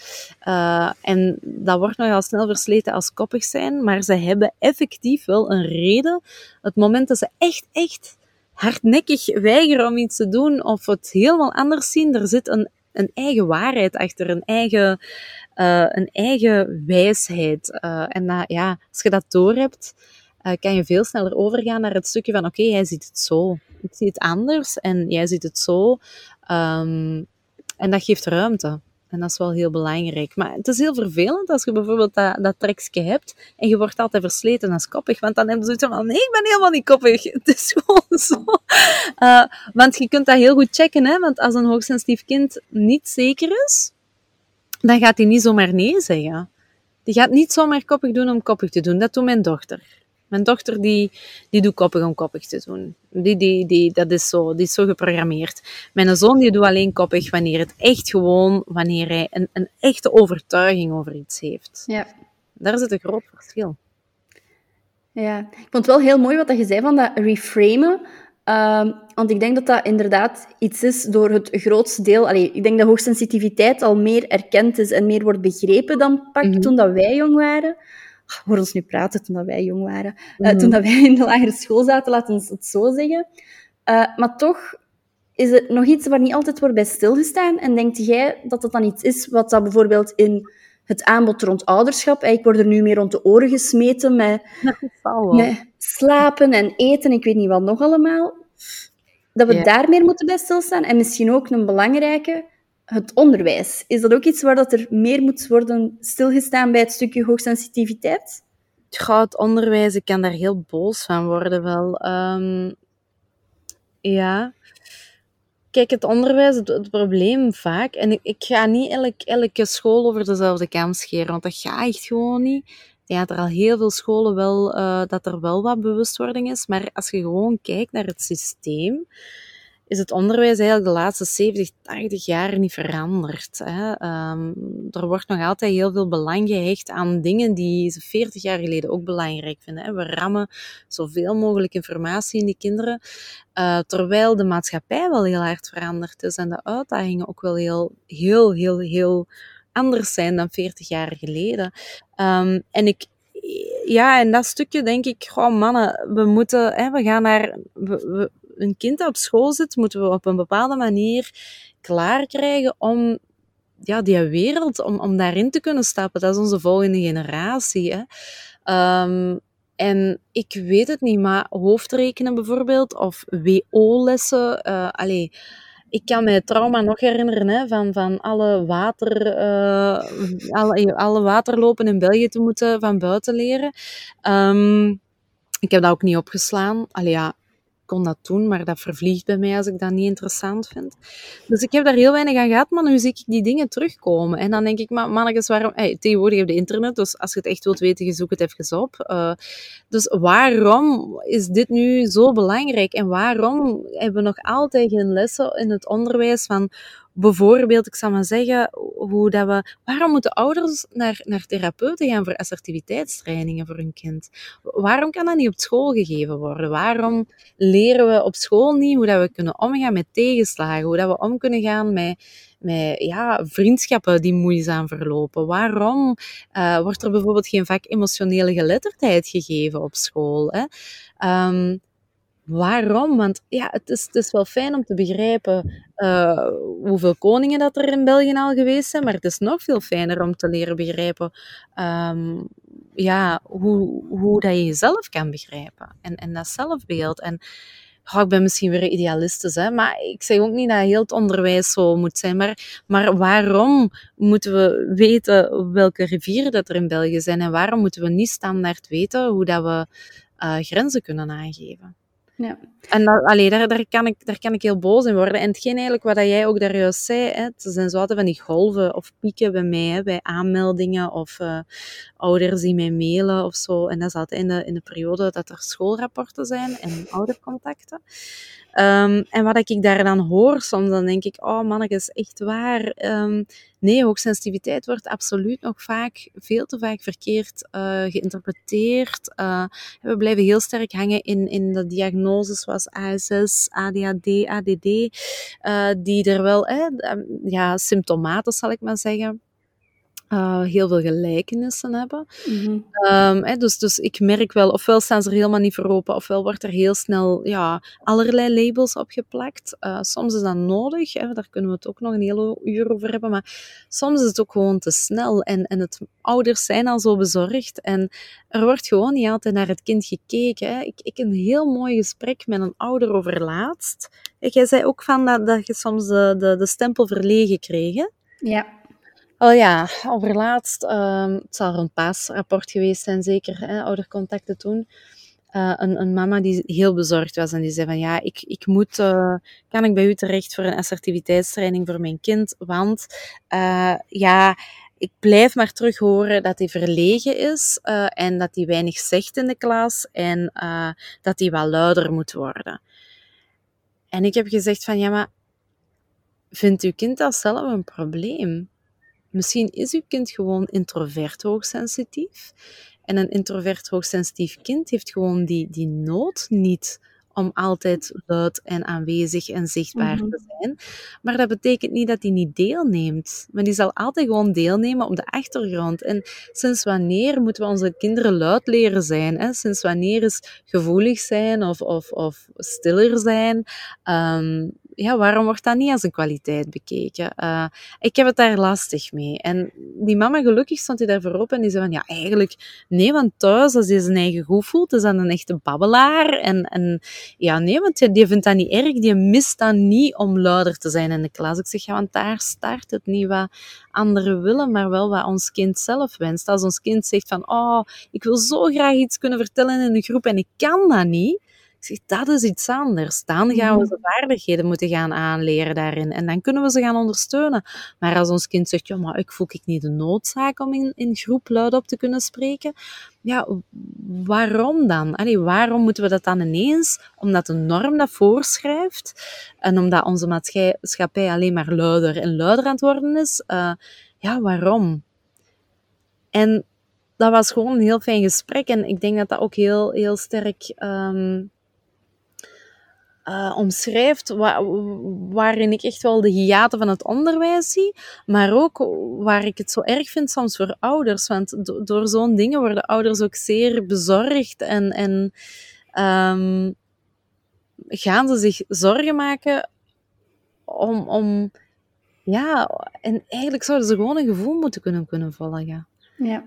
[SPEAKER 2] Uh, en dat wordt nogal snel versleten als koppig zijn, maar ze hebben effectief wel een reden. Het moment dat ze echt, echt hardnekkig weigeren om iets te doen of het helemaal anders zien, er zit een, een eigen waarheid achter, een eigen, uh, een eigen wijsheid. en dat, ja, als je dat doorhebt, kan je veel sneller overgaan naar het stukje van oké, hij ziet het zo ik zie het anders en jij ziet het zo. Um, en dat geeft ruimte. En dat is wel heel belangrijk. Maar het is heel vervelend als je bijvoorbeeld dat, dat trekje hebt en je wordt altijd versleten als koppig. Want dan heb je zoiets van, nee, ik ben helemaal niet koppig. (laughs) Het is gewoon (laughs) zo. Uh, want je kunt dat heel goed checken. Hè? Want als een hoogsensitief kind niet zeker is, dan gaat hij niet zomaar nee zeggen. Die gaat niet zomaar koppig doen om koppig te doen. Dat doet mijn dochter. Mijn dochter die, die doet koppig om koppig te doen. Die, die, die, dat is zo, die is zo geprogrammeerd. Mijn zoon die doet alleen koppig wanneer het echt gewoon, wanneer hij een, een echte overtuiging over iets heeft.
[SPEAKER 1] Ja.
[SPEAKER 2] Daar zit een groot verschil.
[SPEAKER 1] Ja, ik vond het wel heel mooi wat je zei van dat reframen. Uh, want ik denk dat dat inderdaad iets is door het grootste deel... Allee, ik denk dat hoogsensitiviteit al meer erkend is en meer wordt begrepen dan pak mhm. toen dat wij jong waren hoor ons nu praten toen wij jong waren. Uh, Toen dat wij in de lagere school zaten, laten we het zo zeggen. Uh, maar toch is het nog iets waar niet altijd wordt bij stilgestaan. En denkt jij dat dat dan iets is wat dat bijvoorbeeld in het aanbod rond ouderschap... Ik word er nu meer rond de oren gesmeten met, met slapen en eten, ik weet niet wat nog allemaal. Dat we daar meer moeten bij stilstaan. En misschien ook een belangrijke het onderwijs. Is dat ook iets waar dat er meer moet worden stilgestaan bij het stukje hoogsensitiviteit?
[SPEAKER 2] Ja, het onderwijs, ik kan daar heel boos van worden wel. Um, ja. Kijk, het onderwijs, het, probleem vaak, en ik, ga niet elk, elke school over dezelfde kam scheren, want dat gaat echt gewoon niet. Ja, er al heel veel scholen wel, uh, dat er wel wat bewustwording is, maar als je gewoon kijkt naar het systeem, is het onderwijs eigenlijk de laatste 70, 80 jaar niet veranderd. Hè. Um, er wordt nog altijd heel veel belang gehecht aan dingen die ze 40 jaar geleden ook belangrijk vinden. Hè. We rammen zoveel mogelijk informatie in die kinderen, uh, terwijl de maatschappij wel heel hard veranderd is en de uitdagingen ook wel heel, heel, heel, heel anders zijn dan 40 jaar geleden. Um, en ik, ja, en dat stukje denk ik, gewoon mannen, we moeten, hè, we gaan naar, een kind dat op school zit, moeten we op een bepaalde manier klaar krijgen om ja, die wereld, om, om daarin te kunnen stappen. Dat is onze volgende generatie. Hè. Um, en ik weet het niet, maar hoofdrekenen bijvoorbeeld, of WO-lessen, uh, allee, ik kan mij trauma nog herinneren hè, van, van alle, water, uh, alle, alle waterlopen in België te moeten van buiten leren. Um, ik heb dat ook niet opgeslaan. Allee, ja, kon dat doen, maar dat vervliegt bij mij als ik dat niet interessant vind. Dus ik heb daar heel weinig aan gehad, maar nu zie ik die dingen terugkomen. En dan denk ik, maar mannetjes, waarom... Hey, tegenwoordig heb je internet, dus als je het echt wilt weten, zoek het even op. Uh, dus waarom is dit nu zo belangrijk? En waarom hebben we nog altijd geen lessen in het onderwijs van bijvoorbeeld, ik zal maar zeggen, hoe dat we, waarom moeten ouders naar, naar therapeuten gaan voor assertiviteitstrainingen voor hun kind? Waarom kan dat niet op school gegeven worden? Waarom leren we op school niet hoe dat we kunnen omgaan met tegenslagen? Hoe dat we om kunnen gaan met, met ja, vriendschappen die moeizaam verlopen? Waarom uh, wordt er bijvoorbeeld geen vak emotionele geletterdheid gegeven op school? Hè? Um, Waarom? Want ja, het is, het is wel fijn om te begrijpen uh, hoeveel koningen dat er in België al geweest zijn, maar het is nog veel fijner om te leren begrijpen um, ja, hoe, hoe dat je jezelf kan begrijpen en, en dat zelfbeeld. En oh, ik ben misschien weer idealistisch, hè, maar ik zeg ook niet dat heel het onderwijs zo moet zijn. Maar, maar waarom moeten we weten welke rivieren dat er in België zijn en waarom moeten we niet standaard weten hoe dat we uh, grenzen kunnen aangeven? Ja. En dat, daar, daar, kan ik, daar kan ik heel boos in worden. En hetgeen eigenlijk wat jij ook daar juist zei, hè, het zijn zo altijd van die golven of pieken bij mij, hè, bij aanmeldingen of uh, ouders die mij mailen of zo. En dat is altijd in de, in de periode dat er schoolrapporten zijn en oudercontacten. Um, en wat ik daar dan hoor soms, dan denk ik, oh manneke, is echt waar. Um, nee, hoogsensitiviteit wordt absoluut nog vaak, veel te vaak verkeerd uh, geïnterpreteerd. Uh, we blijven heel sterk hangen in, in de diagnoses zoals ASS, ADHD, ADD, uh, die er wel, eh, ja, symptomaten zal ik maar zeggen, uh, heel veel gelijkenissen hebben. Mm -hmm. dus, dus ik merk wel, ofwel staan ze er helemaal niet voor open, ofwel wordt er heel snel ja, allerlei labels opgeplakt. Uh, soms is dat nodig, hè, daar kunnen we het ook nog een hele uur over hebben, maar soms is het ook gewoon te snel. En, en het, ouders zijn al zo bezorgd en er wordt gewoon niet altijd naar het kind gekeken. Hè. Ik, ik een heel mooi gesprek met een ouder over laatst. Jij zei ook van dat, dat je soms de, de, de stempel verlegen kreeg.
[SPEAKER 1] Ja.
[SPEAKER 2] Oh ja, overlaatst, um, het zal er een paasrapport geweest zijn, zeker, hè, oudercontacten toen. Uh, een, een, mama die heel bezorgd was en die zei van ja, ik, ik moet, uh, kan ik bij u terecht voor een assertiviteitstraining voor mijn kind, want uh, ja, ik blijf maar terug horen dat hij verlegen is en dat hij weinig zegt in de klas en dat hij wel luider moet worden. En ik heb gezegd van ja, maar vindt uw kind dat zelf een probleem? Misschien is uw kind gewoon introvert hoogsensitief. En een introvert hoogsensitief kind heeft gewoon die, die nood niet om altijd luid en aanwezig en zichtbaar te mhm. zijn. Maar dat betekent niet dat hij niet deelneemt. Maar die zal altijd gewoon deelnemen op de achtergrond. En sinds wanneer moeten we onze kinderen luid leren zijn? Hè? Sinds wanneer is gevoelig zijn of, of, of stiller zijn? Um, ja, waarom wordt dat niet als een kwaliteit bekeken? Uh, ik heb het daar lastig mee. En die mama, gelukkig stond hij daar voorop en die zei van, ja, eigenlijk, nee, want thuis, als hij zijn eigen goed voelt, is dat een echte babbelaar. En, en ja, nee, want die vindt dat niet erg, die mist dat niet om luider te zijn in de klas. Ik zeg, ja, want daar start het niet wat anderen willen, maar wel wat ons kind zelf wenst. Als ons kind zegt van, oh, ik wil zo graag iets kunnen vertellen in een groep en ik kan dat niet, zeg, dat is iets anders. Dan gaan we mhm. de vaardigheden moeten gaan aanleren daarin. En dan kunnen we ze gaan ondersteunen. Maar als ons kind zegt, ja, maar ik voel ik niet de noodzaak om in, in groep luid op te kunnen spreken. Ja, waarom dan? Allee, waarom moeten we dat dan ineens? Omdat de norm dat voorschrijft. En omdat onze maatschappij alleen maar luider en luider aan het worden is. Uh, ja, waarom? En dat was gewoon een heel fijn gesprek. En ik denk dat dat ook heel, heel sterk um, uh, omschrijft, wa waarin ik echt wel de hiaten van het onderwijs zie, maar ook waar ik het zo erg vind soms voor ouders. Want do door zo'n dingen worden ouders ook zeer bezorgd en, en um, gaan ze zich zorgen maken om, om, ja, en eigenlijk zouden ze gewoon een gevoel moeten kunnen, kunnen volgen.
[SPEAKER 1] Ja.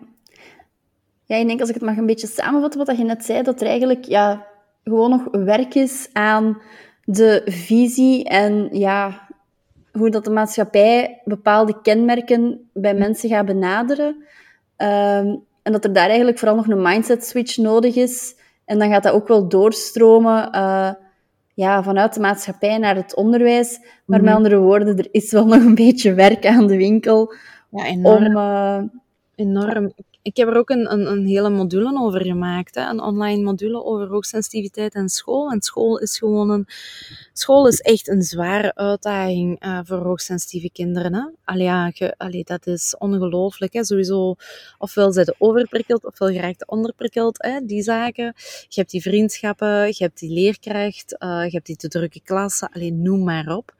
[SPEAKER 1] Ja, ik denk als ik het mag een beetje samenvatten wat je net zei, dat er eigenlijk, ja, gewoon nog werk is aan de visie en ja, hoe dat de maatschappij bepaalde kenmerken bij mensen gaat benaderen. Um, en dat er daar eigenlijk vooral nog een mindset switch nodig is. En dan gaat dat ook wel doorstromen uh, ja, vanuit de maatschappij naar het onderwijs. Maar met mhm. andere woorden, er is wel nog een beetje werk aan de winkel.
[SPEAKER 2] Ja, enorm. Om, uh, enorm ik heb er ook een, een, een hele module over gemaakt. Hè? Een online module over hoogsensitiviteit en school. En school is gewoon een... School is echt een zware uitdaging uh, voor hoogsensitieve kinderen. Hè? Allee, ja, allee, dat is ongelooflijk. Sowieso, ofwel zijn ze overprikkeld, ofwel geraakt onderprikkeld. Hè? Die zaken. Je hebt die vriendschappen, je hebt die leerkracht, uh, je hebt die te drukke klassen. Alleen noem maar op.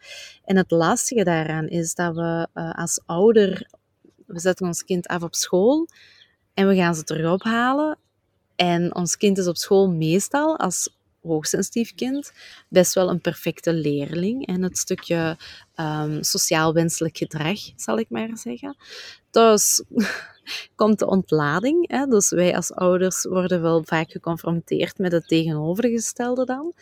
[SPEAKER 2] En het lastige daaraan is dat we uh, als ouder we zetten ons kind af op school en we gaan ze terug ophalen. En ons kind is op school meestal als hoogsensitief kind best wel een perfecte leerling. En het stukje um, sociaal wenselijk gedrag, zal ik maar zeggen. Dus (laughs) komt de ontlading. Hè? Dus wij als ouders worden wel vaak geconfronteerd met het tegenovergestelde dan.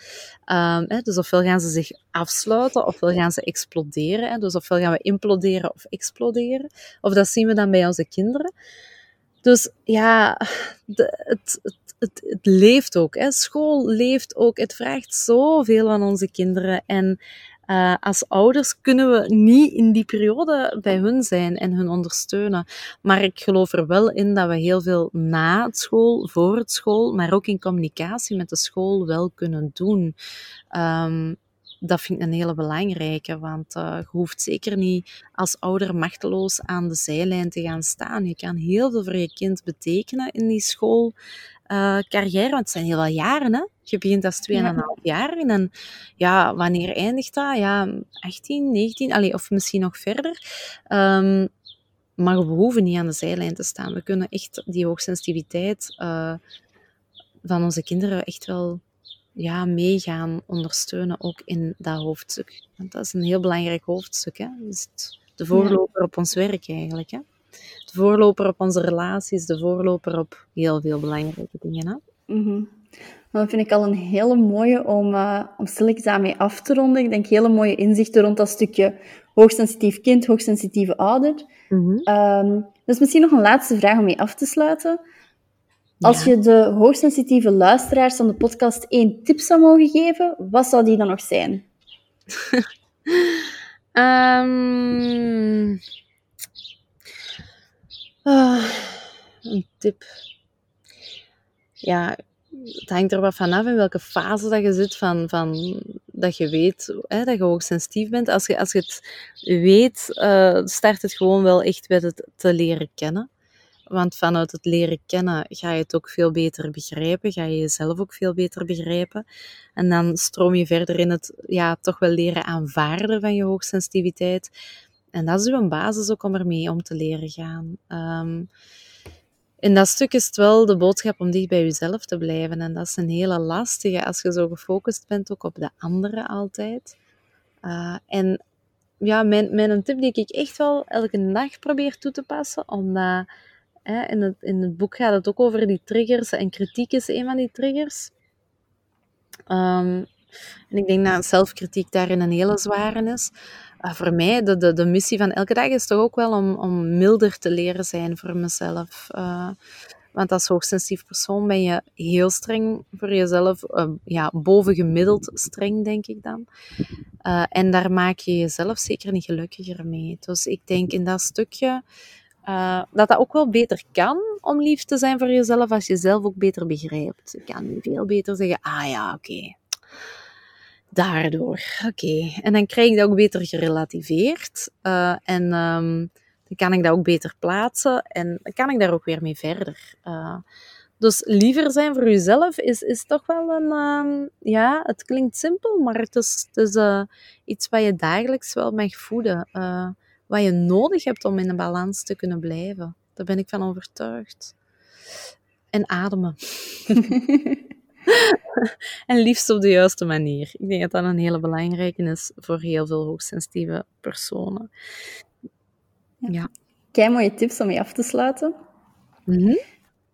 [SPEAKER 2] Um, hè? Dus ofwel gaan ze zich afsluiten, ofwel gaan ze exploderen. Hè? Dus ofwel gaan we imploderen of exploderen. Of dat zien we dan bij onze kinderen. Dus ja, het, het, het, leeft ook. Hè. School leeft ook. Het vraagt zoveel van onze kinderen. En uh, als ouders kunnen we niet in die periode bij hun zijn en hun ondersteunen. Maar ik geloof er wel in dat we heel veel na het school, voor het school, maar ook in communicatie met de school wel kunnen doen. Um, dat vind ik een hele belangrijke, want uh, je hoeft zeker niet als ouder machteloos aan de zijlijn te gaan staan. Je kan heel veel voor je kind betekenen in die schoolcarrière, uh, want het zijn heel wat jaren. Hè? Je begint als 2,5 ja. jaar en ja, wanneer eindigt dat? Ja, 18, 19, allee, of misschien nog verder. Um, maar we hoeven niet aan de zijlijn te staan. We kunnen echt die hoogsensitiviteit uh, van onze kinderen echt wel ja, meegaan ondersteunen, ook in dat hoofdstuk. Want dat is een heel belangrijk hoofdstuk. Hè? Dus de voorloper op ons werk eigenlijk. Hè? De voorloper op onze relaties, de voorloper op heel veel belangrijke dingen. Hè?
[SPEAKER 1] Mm -hmm. Dat vind ik al een hele mooie om, uh, om stilletjes daarmee af te ronden. Ik denk hele mooie inzichten rond dat stukje hoogsensitief kind, hoogsensitieve ouder. Mm -hmm. um, dus misschien nog een laatste vraag om mee af te sluiten. Als je de hoogsensitieve luisteraars van de podcast één tip zou mogen geven, wat zou die dan nog zijn?
[SPEAKER 2] um, (laughs) uh, een tip. Ja, het hangt er wat vanaf in welke fase dat je zit van, van dat je weet hè, dat je hoogsensitief bent. Als je, als je het weet, uh, start het gewoon wel echt met het te leren kennen. Want vanuit het leren kennen ga je het ook veel beter begrijpen, ga je jezelf ook veel beter begrijpen. En dan stroom je verder in het ja, toch wel leren aanvaarden van je hoogsensitiviteit. En dat is een basis ook om ermee om te leren gaan. Um, in dat stuk is het wel de boodschap om dicht bij jezelf te blijven. En dat is een hele lastige als je zo gefocust bent ook op de anderen altijd. Uh, en ja, mijn, mijn tip die ik echt wel elke dag probeer toe te passen, omdat in, het, in het boek gaat het ook over die triggers en kritiek is een van die triggers. Um, en ik denk dat zelfkritiek daarin een hele zware is. Uh, voor mij, de, de, de missie van elke dag is toch ook wel om, om milder te leren zijn voor mezelf. Uh, want als hoogsensitief persoon ben je heel streng voor jezelf. Uh, ja, bovengemiddeld streng, denk ik dan. en daar maak je jezelf zeker niet gelukkiger mee. Dus ik denk in dat stukje uh, dat dat ook wel beter kan om lief te zijn voor jezelf als je zelf ook beter begrijpt. Je kan nu veel beter zeggen, ah ja, oké. Daardoor, oké. En dan krijg ik dat ook beter gerelativeerd. Uh, en um, dan kan ik dat ook beter plaatsen. En dan kan ik daar ook weer mee verder. Uh, dus liever zijn voor jezelf is, is toch wel een... Um, ja, het klinkt simpel, maar het is, het is iets wat je dagelijks wel mag voeden wat je nodig hebt om in een balans te kunnen blijven. Daar ben ik van overtuigd. En ademen. (laughs) en liefst op de juiste manier. Ik denk dat dat een hele belangrijke is voor heel veel hoogsensitieve personen.
[SPEAKER 1] Ja. Kijk, mooie tips om mee af te sluiten. Mm -hmm.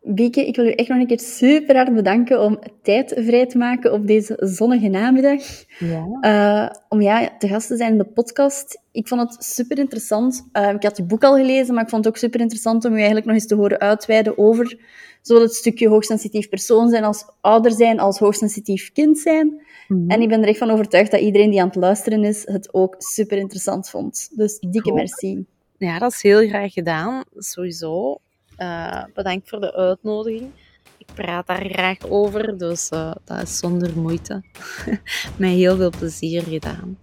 [SPEAKER 1] Bieke, ik wil u echt nog een keer super hard bedanken om tijd vrij te maken op deze zonnige namiddag. Ja. Uh, om ja, te gast te zijn in de podcast. Ik vond het super interessant. Uh, ik had je boek al gelezen, maar ik vond het ook super interessant om u eigenlijk nog eens te horen uitweiden over zowel het stukje hoogsensitief persoon zijn als ouder zijn, als hoogsensitief kind zijn. Mm -hmm. En ik ben er echt van overtuigd dat iedereen die aan het luisteren is, het ook super interessant vond. Dus dikke merci.
[SPEAKER 2] Ja, dat is heel graag gedaan, sowieso. Uh, bedankt voor de uitnodiging. Ik praat daar graag over, dus uh, dat is zonder moeite. (laughs) Met heel veel plezier gedaan.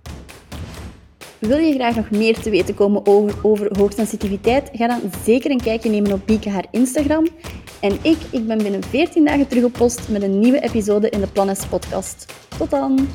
[SPEAKER 1] Wil je graag nog meer te weten komen over, over hoogsensitiviteit? Ga dan zeker een kijkje nemen op Bieke haar Instagram. En ik, ik ben binnen 14 dagen terug op post met een nieuwe episode in de Planes podcast. Tot dan!